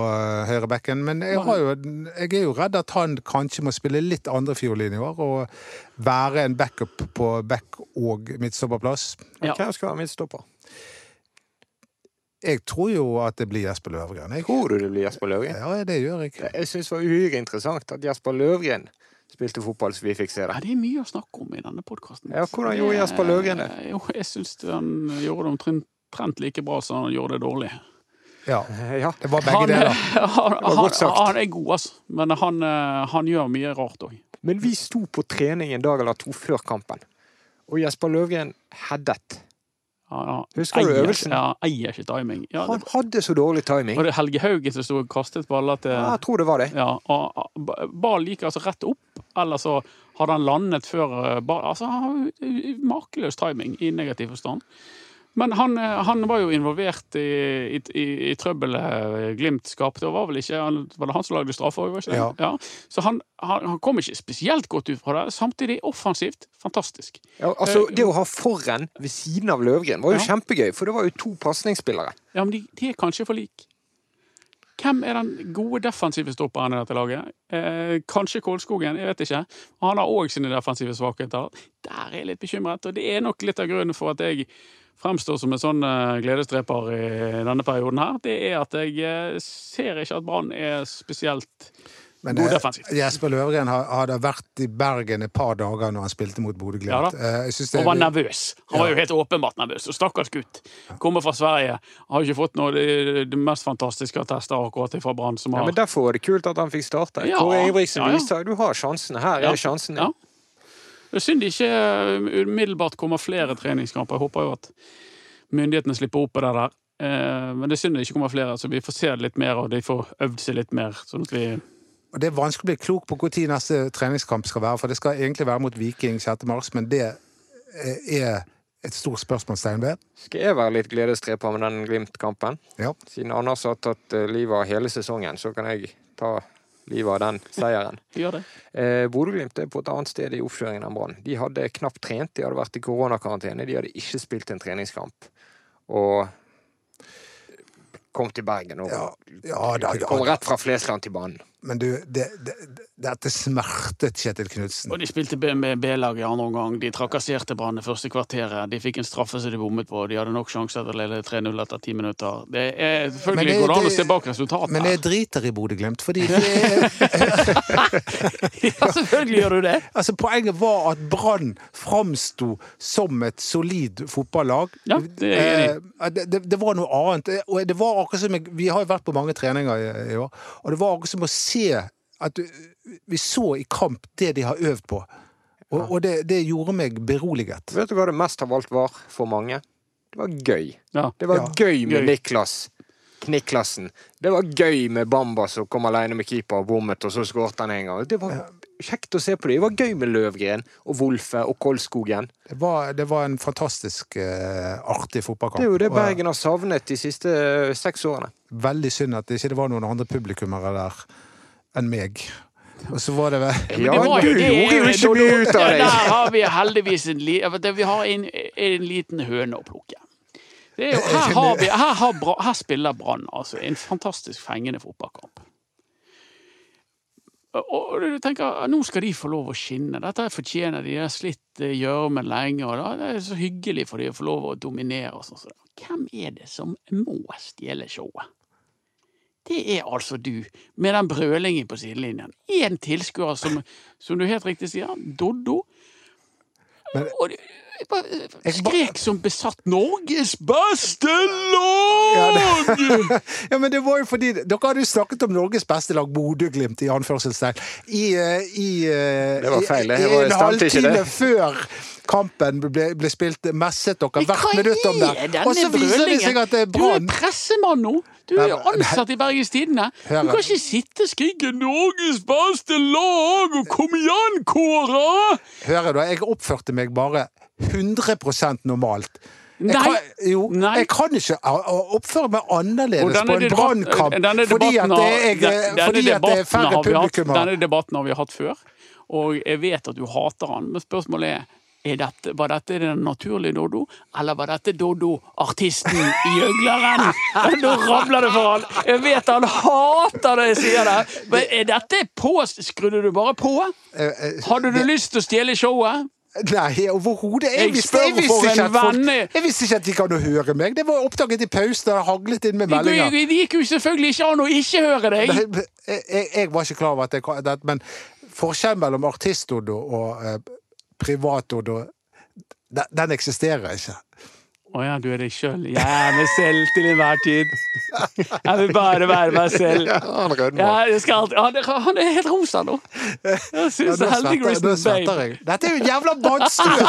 høyrebacken. Men jeg, har jo, jeg er jo redd at han kanskje må spille litt andre fiolin i år, og være en backup på back- og midtstopperplass. Ja. Hvem skal være midtstopper? Jeg tror jo at det blir Jesper Løvgren. Jeg, Tror du det blir Jesper Løvgren? ja, det gjør jeg. Jeg syns det var uhyre interessant at Jesper Løvgren spilte fotball så vi fikk se det. Ja, det. er mye å snakke om i denne podkasten. Ja, hvordan gjorde Jesper Løvgren det? Jo, jeg syns han gjorde det omtrent like bra som han gjorde det dårlig. Ja, <laughs> Ja. det var begge deler. <laughs> han, sagt. han, han er god, altså. Men han, eh, han gjør mye rart òg. Men vi sto på trening en dag eller to før kampen, og Jesper Løvgren headet. Husker du øvelsen? Ja, eier ikke timing. Ja, Han hadde så dårlig timing. var det Helge Haugen som sto og kastet baller til Ja, jeg tror det var det. Ja, og og ball gikk altså rett opp, eller så hadde han landet før ball. Altså, makeløs timing i negativ forstand. Men han, eh, han var jo involvert i, i, i, i trøbbelet eh, Glimt skapte. og Var vel ikke, var det han som lagde straffer òg, Ja. Ja. Så han, han, han kom ikke spesielt godt ut fra det. Samtidig offensivt fantastisk. Ja, altså, det å ha forren ved siden av Løvgren var jo Ja. kjempegøy, for det var jo to pasningsspillere. Ja, men de, de er kanskje for like. Hvem er den gode defensive stopperen i dette laget? Eh, kanskje Kolskogen, jeg vet ikke. Han har òg sine defensive svakheter. Der er jeg litt bekymret, og det er nok litt av grunnen for at jeg fremstår som en sånn eh, gledesdreper i denne perioden her. Det er at jeg eh, ser ikke at Brann er spesielt Men eh. Jesper Løvgren hadde vært i Bergen et par dager når han spilte mot Bodø-Glimt. Ja, Eh, Og var er- nervøs. Han var jo helt åpenbart nervøs. Og stakkars gutt. Kommer fra Sverige. Har ikke fått noe av det, det mest fantastiske attester akkurat fra Brann. Har... Ja, men Derfor var det kult at han fikk starte. Ja, Kåre Ingebrigtsen ja, ja. viser du har sjansene. Her Ja. er sjansen. Ja. Det er synd det ikke eh, umiddelbart kommer flere treningskamper. Jeg håper jo at myndighetene slipper opp på det der. Eh, Men det er synd det ikke kommer flere, så vi får se litt mer, og de får øvd seg litt mer. Sånn at vi Og Det er vanskelig å bli klok på når neste treningskamp skal være, for det skal egentlig være mot Viking 6. mars, men det eh, er et stort spørsmålstegn ved. Skal jeg være litt gledesdreper med den Glimt-kampen? Ja. Siden Anders har tatt livet av hele sesongen, så kan jeg ta livet av den seieren. <laughs> gjør det. Eh, Bodø-Glimt er på et annet sted i oppkjøringen enn Brann. De hadde knapt trent, de hadde vært i koronakarantene, de hadde ikke spilt en treningskamp. Og kom til Bergen og Ja, ja da, ja kom rett fra Flesland til banen. Men du, det, det, dette smertet Kjetil Knutsen. Og de spilte med B-lag i andre omgang. De trakasserte Brann det første kvarteret. De fikk en straffe som de bommet på. De hadde nok sjanser til å lede 3-0 etter ti minutter. Det er Selvfølgelig går an å se bak resultatet. Men jeg driter i Bodø-Glimt, fordi det <laughs> ja, selvfølgelig gjør du det. <laughs> altså, poenget var at Brann framsto som et solid fotballag. Ja, det er jeg enig i. Eh, det, det, det var noe annet. Og det var akkurat som Vi har jo vært på mange treninger i, i år, og det var akkurat som å se at vi så i kamp det de har øvd på. Og, og det, det gjorde meg beroliget. Vet du hva det mest av alt var for mange? Det var gøy. Ja. Det var Ja. gøy med Gøy. Niklas. Knikklassen. Det var gøy med Bamba som kom alene med keeper og bommet, og så skåret han en gang. Det var kjekt å se på det. Det var gøy med Løvgren og Wolfe og Kolskogen. Det var, det var en fantastisk uh, artig fotballkamp. Det er jo det eh, Bergen har savnet de siste uh, seks årene. Veldig synd at det ikke var noen andre publikummere der enn meg. Og så var det vel Ja, det var du gjorde jo ikke mye ut av Der har vi heldigvis en, li, det, vi har en, en liten høne å plukke. Det er jo, her, har vi, her, har Bra, her spiller Brann altså en fantastisk fengende fotballkamp. Og du tenker, Nå skal de få lov å skinne. Dette fortjener de. De har slitt i gjørmen lenge. og Det er så hyggelig for de å få lov å dominere. og sånn. Hvem er det som må stjele showet? Det er altså du, med den brølingen på sidelinjen. Én tilskuer som, som du helt riktig sier, Doddo. Men- og Jeg ba- skrek som besatt 'Norges beste lag'! <laughs> Ja, men det var jo fordi Dere hadde jo snakket om Norges beste lag, Bodø-Glimt, i anførselstegn, i, i, i eh, Det var feil, det i- var- i ikke halvtime det. før kampen ble, ble spilt, messet dere hvert minutt om det. Og så viser det seg at det er Du er pressemann nå! Du er jo ansatt i Bergens Tidende. Du kan ikke sitte og skrike 'Norges beste lag'! og 'Kom igjen, Kåre'! Hører du, jeg oppførte meg bare 100 normalt. Jeg kan, jo, Nei. jeg kan ikke oppføre meg annerledes på en brannkamp fordi at det er, den- fordi at det er færre publikummere. Denne debatten har vi hatt før, og jeg vet at du hater han, men spørsmålet er dette, var dette den naturlige Doddo, eller var dette Doddo, artisten, gjøgleren? <laughs> Nå rabler det for han! Jeg vet han hater det jeg sier det! Men er dette på? Skrudde du bare på? Eh, eh, Hadde du lyst til å stjele showet? Nei, overhodet. Jeg, Jeg visste- jeg, visste ikke folk- jeg visste ikke at de kan høre meg. Det var oppdaget i pausen. Det haglet inn med meldinger. det gikk jo selvfølgelig ikke an å ikke høre deg! Nei, Jeg, jeg, jeg var ikke klar over at jeg det, Men forskjellen mellom artist Dodo og eh, privat-Oddo, den, den eksisterer ikke. Å ja, du er deg sjøl. Jeg er meg selv til enhver tid. Jeg vil bare være meg selv. Han rødmer. Ja, han, er- han er helt rosa nå. Jeg syns ja, nå svetter jeg. Dette er jo en jævla badstue!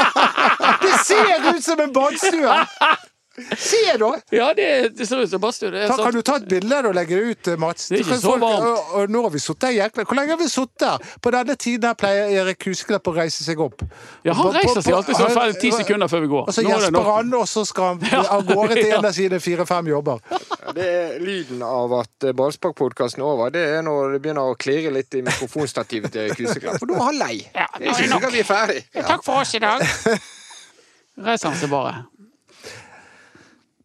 <laughs> Det ser ut som en badstue! Se, da! Ja, det, det ser ut som badstue. Kan du ta et bilde og legge det ut, Mats? Det er ikke så folk- varmt. og- og Nå har vi sittet her jækla Hvor lenge har vi sittet her? På denne tiden her pleier Erik Husklepp å reise seg opp. Ja, han reiser seg alltid sånn ti sekunder før vi går. Og så er gjesper han, og så skal han <laughs> av gårde til en av sine fire-fem jobber. Det er lyden av at eh, ballsparkpodkasten er over. Det er når det begynner å klirre litt i mikrofonstativet til Erik Huseklepp. For da er han lei. Ja, nå er vi er ferdig. Takk for oss i dag. <laughs> Reiser han seg bare.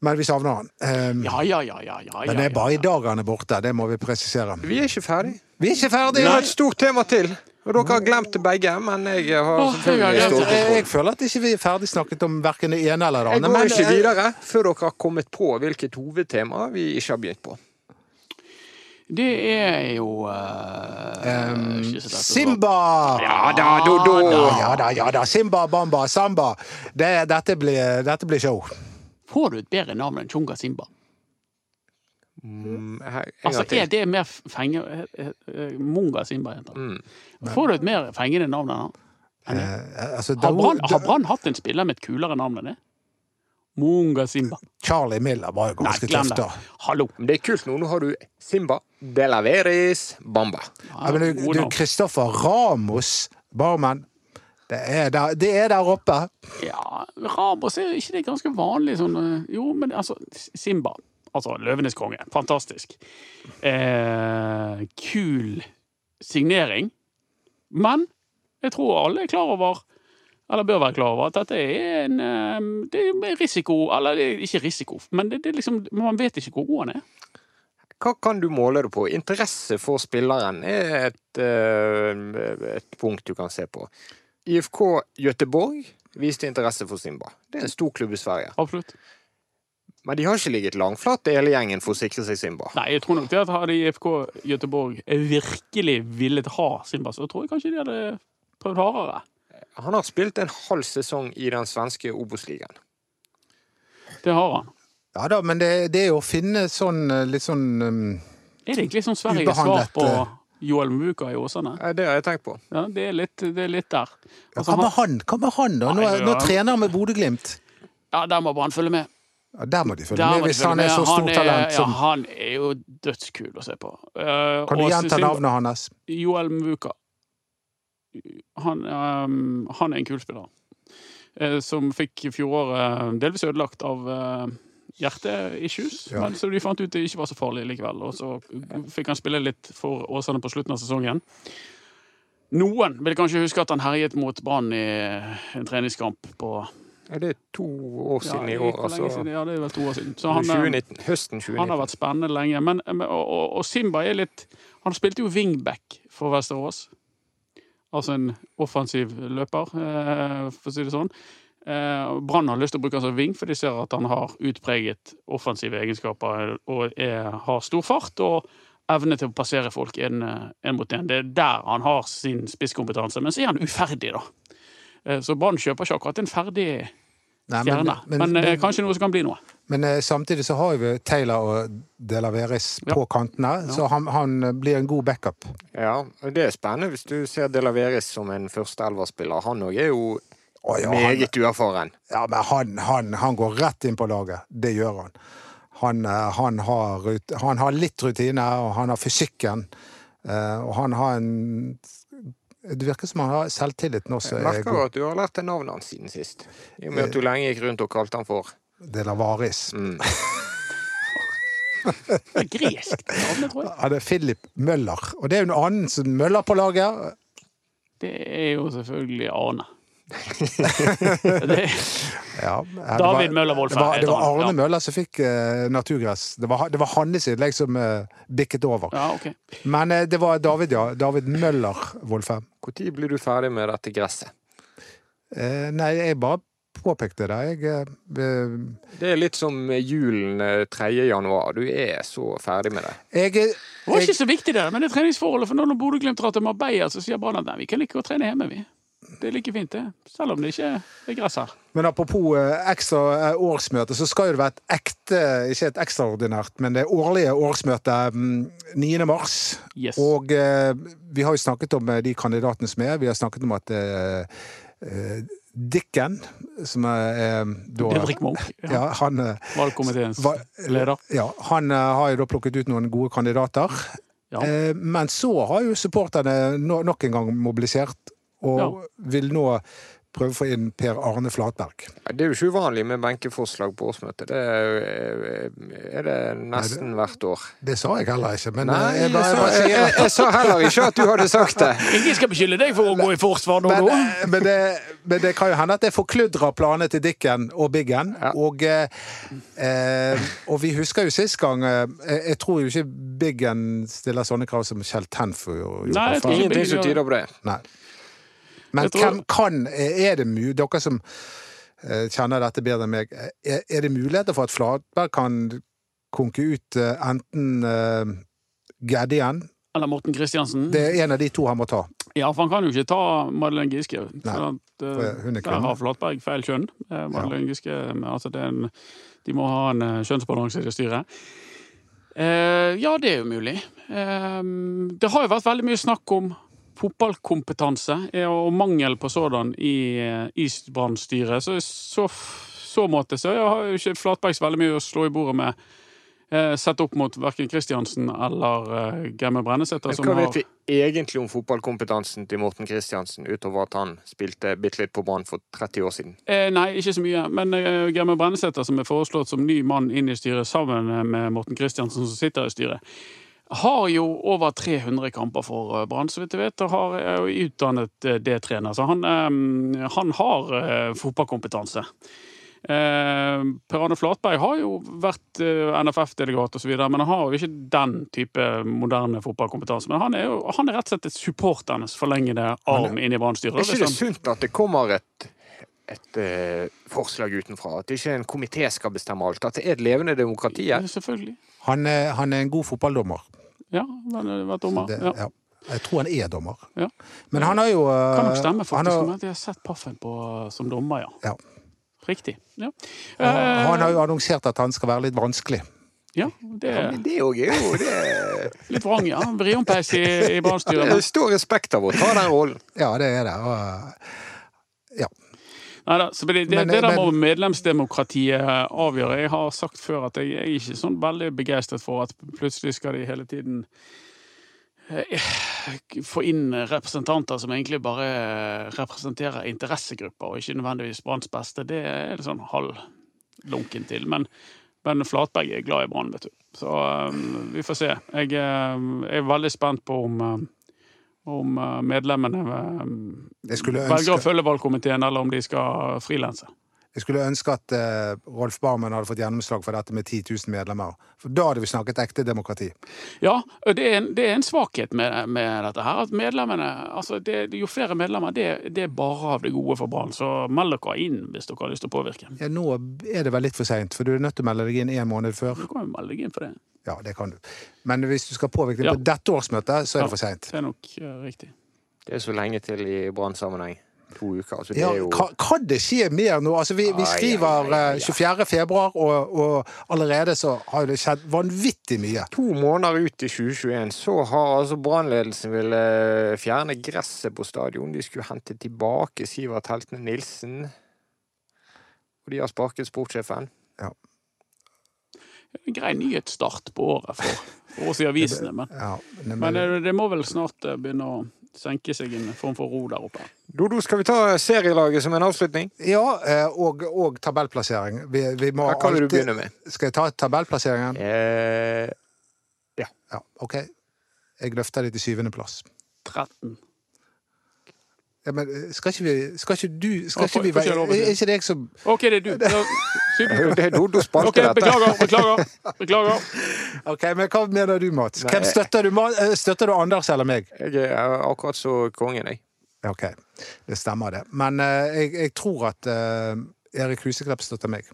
Men vi savner han. Um, Ja, ja, ja, ja. ja, men det er bare i dag han er borte. Det må vi presisere. Vi er ikke ferdig. Vi er ikke ferdig. Vi har et stort tema til. Og dere har glemt det begge, men jeg har Åh, jeg føler at ikke vi er ferdig snakket om verken det ene eller det Jeg går ikke videre før dere har kommet på hvilket hovedtema vi ikke har begynt på. Det er jo uh, Um, ikke Simba! Ja da, do, do. Ja da, ja da. Simba, bamba, samba. Det, dette, blir, dette blir show. Får du et bedre navn enn Chunga Simba? Mm, her, Altså, er det mer fenge... eh, eh, Munga Simba heter han. Mm. Får du et mer fengende navn enn han? enn? Eh, altså, Har Brann da- har Brann hatt en spiller med et kulere navn enn det? Munga Simba. Charlie Miller var jo ganske tøff, da. Hallo. Det er kult nå. Nå har du Simba, Delaveris, Bamba. Ja, men du, du. Kristoffer Ramos, barmen. Det er der, det er der oppe. Ja, Rabos er ikke det ganske vanlig sånn eh, Jo, men altså Simba. Altså Løvenes konge. Fantastisk. Eh, kul signering. Men jeg tror alle er klar over eller bør være klar over at dette er en eh, det er risiko Eller det er ikke risiko, men det, det er liksom, man vet ikke hvor god han er. Hva kan du måle det på? Interesse for spilleren er et, eh, et punkt du kan se på. IFK Göteborg viste interesse for Simba. Det er en stor klubb i Sverige. Absolutt. Men de har ikke ligget langflat, hele gjengen, for å sikre seg Simba. Nei, jeg tror nok det at hadde IFK Göteborg virkelig villet ha Simba, så tror jeg kanskje de hadde prøvd hardere. Han har spilt en halv sesong i den svenske Obos-ligaen. Det har han. Ja da, men det, det er jo å finne sånn eh, litt sånn um, Er det egentlig sånn Sveriges svar på. Joel Muka i Åsane? Eh, Det har jeg tenkt på. Ja, det er litt, det er litt der. Altså, Hva med han? Hva med han, da? Nå, Nei, nå trener han med Bodø-Glimt. ja, der må Brann følge med. Ja, der må de følge med, hvis han er så stort er- talent som Ja, han er jo dødskul å se på. Uh, Kan du gjenta navnet hans? Joel Muka. Han, um, han er en kul spiller. Uh, som fikk fjoråret delvis ødelagt av uh, hjerteissues. Ja. Men så de fant ut det ikke var så farlig likevel. Og så fikk han spille litt for Åsane på slutten av sesongen. Noen vil kanskje huske at han herjet mot Brann i en treningskamp på er Det to år ja, siden i år, altså. siden? Ja, det er vel to år siden. Så han, eh, 2019. Høsten han har vært spennende lenge. Men, og, og, og Simba er litt Han spilte jo wingback for Vesterås. Altså en offensiv løper, eh, for å si det sånn. Eh, Brann har lyst til å bruke han som ving, for de ser at han har utpreget offensive egenskaper og er, har stor fart og evne til å passere folk en, en mot en. Det er der han har sin spisskompetanse. Men så er han uferdig, da. Eh, Så Brann kjøper ikke akkurat en ferdig Nei, men Men, eh, kanskje noe som kan bli noe. Men eh, samtidig så har vi Taylor og De Laveris Ja. på kantene, så han, han blir en god backup. Ja, det er spennende hvis du ser Delaveris som en førsteelverspiller. Han òg er jo Å, ja, meget uerfaren. ja, men han, han, han går rett inn på laget. Det gjør han. Han, eh, han, har, han har litt rutine, og han har fysikken. eh, Og han har en Det virker som han har selvtilliten også. Jeg er merker jo at du har lært deg navnet hans siden sist. I og med at du lenge gikk rundt og kalte han for De La Varis. mm. <laughs> Det gresk, navn, tror jeg. Han er Philip Møller. Og det er jo en annen som Møller på laget. Det er jo selvfølgelig Arne. Det, Ja, det <laughs> David Møller Wolff Det var, det var Arne ja. Møller som fikk uh, naturgress. Det var, det var hans innlegg som uh, bikket over. ja, ok. Men uh, det var David, ja. David Møller-Wolfheim. Når blir du ferdig med dette gresset? Eh, nei, jeg bare påpekte det. Jeg Det er litt som julen eh, 3. januar. Du er så ferdig med det. Jeg, Det var ikke så viktig det, men det er treningsforholdet. For når Bodø-Glimt drar til Marbella, så sier Brann at nei, vi kan like godt trene hjemme, vi. Det er like fint, det. Selv om det ikke er gress her. men apropos eh, ekstra eh, årsmøte, så skal jo det være et ekte, ikke et ekstraordinært, men det årlige årsmøtet mm, 9. mars. Yes. Og eh, vi har jo snakket om de kandidatene som er. Vi har snakket om at eh, eh, som er da Didrik Munch, <laughs> ja. Ja, han, valgkomiteens leder. ja, han har jo da plukket ut noen gode kandidater. Ja. Men så har jo supporterne nok en gang mobilisert, og Ja. vil nå prøve å få inn Per Arne Flatberg. Det er jo ikke uvanlig med benkeforslag på årsmøtet. Det er, er det nesten hvert år. Det sa jeg heller ikke, men Nei, eh, jeg bare, jeg sa, jeg, jeg, jeg sa heller ikke at du hadde sagt det. <laughs> Ingen skal beskylde deg for å gå i forsvar nå, Men, nå. eh, men, det, men det kan jo hende at det forkludrer planene til Dicken og Biggen. Ja. Og, eh, eh, og vi husker jo sist gang eh, Jeg jeg tror jo ikke Biggen stiller sånne krav som Kjell Tenfu gjorde. Nei, Ingenting som tyder på det. Nei. Men tror- hvem kan Er det mulig Dere som eh, kjenner dette bedre enn meg, er, er det muligheter for at Flatberg kan konke ut eh, enten uh, Geddien Eller Morten Kristiansen. Det er en av de to han må ta. Ja, for han kan jo ikke ta Madeleine Giske. Nei, at, uh, er der har Flatberg feil kjønn. Madeleine Madeleine Giske altså det en, De må ha en eh, kjønnsbalanse i det styret. Uh, ja, det er jo mulig. Uh, det har jo vært veldig mye snakk om fotballkompetanse og mangel på sådan i, eh, i Brann-styret. Så i så, så måte så har jo ikke Flatberg så veldig mye å slå i bordet med. Eh, sett opp mot verken Kristiansen eller eh, Gemme Brennesæter. Hva har- vet vi egentlig om fotballkompetansen til Morten Kristiansen, utover at han spilte bitte litt på Brann for 30 år siden? Eh, nei, ikke så mye. Men eh, Germe Brennesæter, som er foreslått som ny mann inn i styret sammen med Morten Kristiansen, som sitter i styret, har jo over 300 kamper for eh, Brann, så vidt jeg vet, og har, er jo utdannet eh, D-trener. Så han, eh, han har eh, fotballkompetanse. Eh, per Arne Flatberg har jo vært eh, NFF-delegat osv., men han har jo ikke den type moderne fotballkompetanse. Men han er jo han er rett og slett et supporternes forlengede arm inn i Brann-styret. Er ikke det sunt at det kommer et, et uh, forslag utenfra? At ikke en komité skal bestemme alt? At det er et levende demokrati? Ja, Selvfølgelig. Han er, han er en god fotballdommer. Ja, han har vært dommer. Det, ja. ja. Jeg tror han er dommer. Ja. Men han har jo eh, Kan nok stemme, han faktisk. har- Jeg har sett Paffen på, som dommer, ja. Ja. Riktig. Ja. Han, Eh, han har jo annonsert at han skal være litt vanskelig. ja, det Ja, er men det òg er jo det, litt vrang, ja. Vriompeis i, i Brann-styret. det er stor respekt av å ta den rollen. Ja, det er det. Og, ja. Neida, så det, det, Men- det der må men- medlemsdemokratiet avgjøre. Jeg har sagt før at jeg er ikke sånn veldig begeistret for at plutselig skal de hele tiden eh, få inn representanter som egentlig bare representerer interessegrupper, og ikke nødvendigvis Branns beste. Det er det sånn halvlunken til. Men, men Flatberg er glad i Brann, vet du. Så um, vi får se. Jeg jeg, er veldig spent på om um, om eh, medlemmene Jeg velger å følge valgkomiteen, eller om de skal frilanse. Jeg skulle ønske at eh, Rolf Barmen hadde fått gjennomslag for dette med 10 000 medlemmer. For da hadde vi snakket ekte demokrati. Ja, det er en, det er en svakhet med, med dette her. At medlemmene altså det, Jo flere medlemmer, det, det er bare av det gode for Brann. Så meld dere inn hvis dere har lyst til å påvirke. Ja, nå er det vel litt for seint, for du er nødt til å melde deg inn en måned før. Du kan jo melde deg inn for det. Ja, det kan du. Men hvis du skal påvirke det Ja. på dette årsmøtet, så er Ja. det for seint. Det er nok uh, riktig. Det er så lenge til i Brann-sammenheng. To uker. Altså, det Ja, er jo kan, kan det skje mer nå? Altså, vi, vi skriver ai, ai, eh, 24. februar, og, og allerede så har det skjedd vanvittig mye. To måneder ut i 2021 så har altså Brannledelsen ville fjerne gresset på stadion. De skulle hente tilbake Sivert Heltene Nilsen. Og de har sparket sportssjefen. En grei nyhetsstart på året for, for oss i avisene. Men, Ja, men, men det, det må vel snart eh, begynne å senke seg en form for ro der oppe. Dodo, skal vi ta serielaget som en avslutning? ja eh, og, og tabellplassering. Vi, vi må Hva kan du begynne med? Skal jeg ta tabellplasseringen? Eh, Ja, OK. Jeg løfter det til syvendeplass. 13. Ja, men eh, skal ikke vi Skal ikke du Skal ikke vi være? Er ikke det jeg som OK, det er du. <laughs> Supert. det er Dodos OK, okay, dette. beklager. Beklager. beklager. <laughs> OK, men hva mener du, Mats? Hvem støtter du? Eh, Støtter du Anders eller meg? Jeg er akkurat så kongen, jeg. OK, det stemmer det. Men uh, jeg, jeg tror at uh, Erik Huseklepp støtter meg.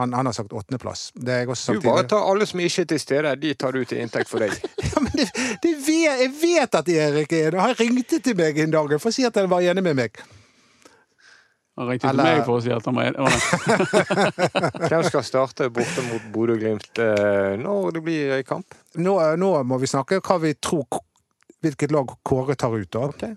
Han, han har sagt åttendeplass. Det har jeg også Du bare tar alle som ikke er til stede, de tar du til inntekt for deg. <laughs> Ja, men det, det vet, jeg vet at Erik er det. Han ringte til meg en dag for å si at han var enig med meg. Han ringte til meg for å si at han var enig. med meg. <laughs> <laughs> Hvem skal starte borte mot Bodø-Glimt eh, når det blir kamp? Nå, nå må vi snakke hva vi tror Hvilket lag Kåre tar ut, da.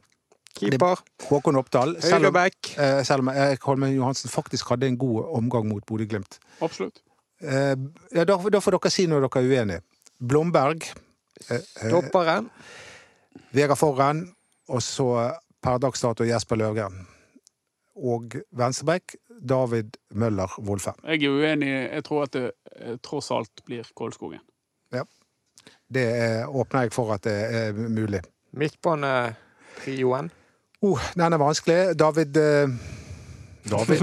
Keeper. Håkon Oppdal. Selv om, eh, selv om Erik Holmen Johansen faktisk hadde en god omgang mot Bodø-Glimt. Absolutt. Eh, ja, da, da får dere si når dere er uenige. Blomberg, eh, eh, Topperen. Vegard Forren, og så per dags dato Jesper Løvgren. Og venstreback David Møller Wolfe. Jeg er uenig. Jeg tror at det eh, tross alt blir Kolskogen. Det eh, åpner jeg for at det er mulig. Midtbanetrioen. Oh, den er vanskelig. David eh, David?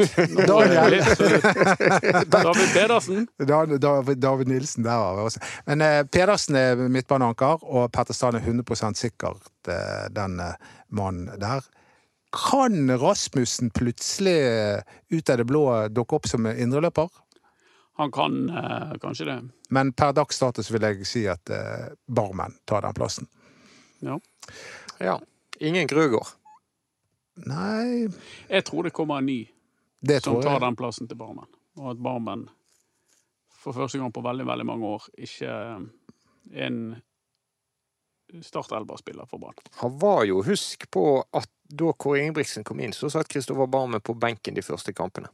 Daniel. <laughs> David Pedersen. David, David Nilsen, der var vi også. Men eh, Pedersen er midtbaneanker, og Petter Strand er 100 sikkert eh, den eh, mannen der. Kan Rasmussen plutselig eh, ut av det blå dukke opp som indreløper? Han kan eh, kanskje det. Men per dags status vil jeg si at eh, Barmen tar den plassen. Ja. Ja. Ingen Grøgaard. Nei, Jeg tror det kommer en ny det som tar jeg. den plassen til Barmen. Og at Barmen for første gang på veldig, veldig mange år ikke er en startelverspiller for Brann. Han var jo, husk på at da Kåre Ingebrigtsen kom inn, så satt Kristoffer Barmen på benken de første kampene.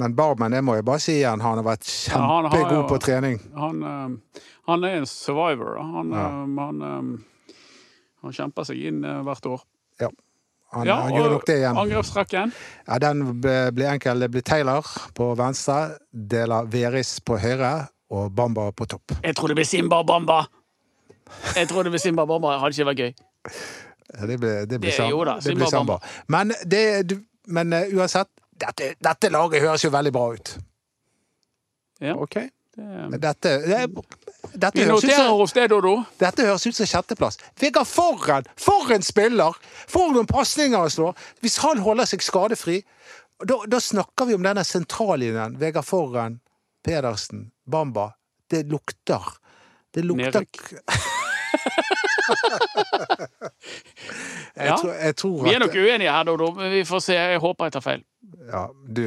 Men Barmen, det må jeg bare si igjen, han har vært Ja, han har kjempegod jo- på trening. Han, eh, han er en survivor. Han, Ja. eh, han, eh, han kjemper seg inn eh, hvert år. Han, Ja, han gjorde nok det igjen. Ja, Den ble- blir enkel. Det blir Taylor på venstre, Dela Veris på høyre og Bamba på topp. Jeg tror det blir Simba Bamba! Jeg tror det blir Simba Bamba. Hadde ikke vært gøy. Ja, Det blir, det blir, Det- jo da, det Simba blir samba. Men, det, du- men eh, uansett, dette, dette laget høres jo veldig bra ut. Ja. Ok. Det, Men Dette, det, dette, høres som, dette høres ut som sjetteplass. Vegard Forren! For en spiller! For noen pasninger han slår! Hvis han holder seg skadefri, da, da snakker vi om denne sentrallinjen. Vegard Forren, Pedersen, Bamba. Det lukter. Det lukter <laughs> Jeg, tror, jeg tror Vi er nok uenige her, Dodo. men Vi får se. Jeg håper jeg tar feil. Ja, du,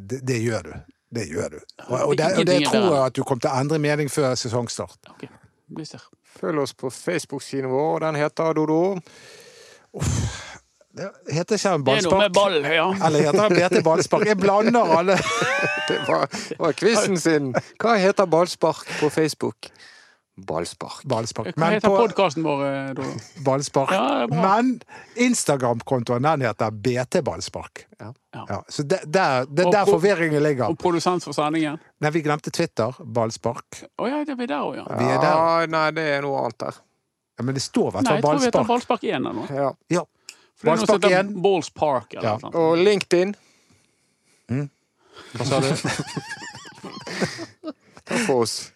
det, det gjør du. Det gjør du. Og, og, det, og det tror jeg at du kommer til å endre mening før sesongstart. Okay. vi ser. Følg oss på Facebook-siden vår, den heter Dodo. Det heter ikke han Det er noe med ball, ja. Eller heter han BT ballspark? Jeg blander alle. <laughs> Det var, var quizen sin. Hva heter ballspark på Facebook? Ballspark. Ballspark. Hva Men heter på podkasten vår, da? Ballspark. Ja. Men Instagram-kontoen den heter BT ballspark. Ja. Ja, så det, der, det er der forvirringen ligger. Og produsent for sendingen? Nei, vi glemte Twitter. Ballspark. Å ja, det er vi der òg, ja. Vi er der. Ja, nei, det er noe annet der. Ja, men det står i hvert Nei, jeg tror vi heter ballspark. Ballspark 1 eller noe. Ja. Ballspark 1. Ballspark, eller Ja. noe sånt. Og LinkedIn. Hva sa du? <laughs> Takk for oss.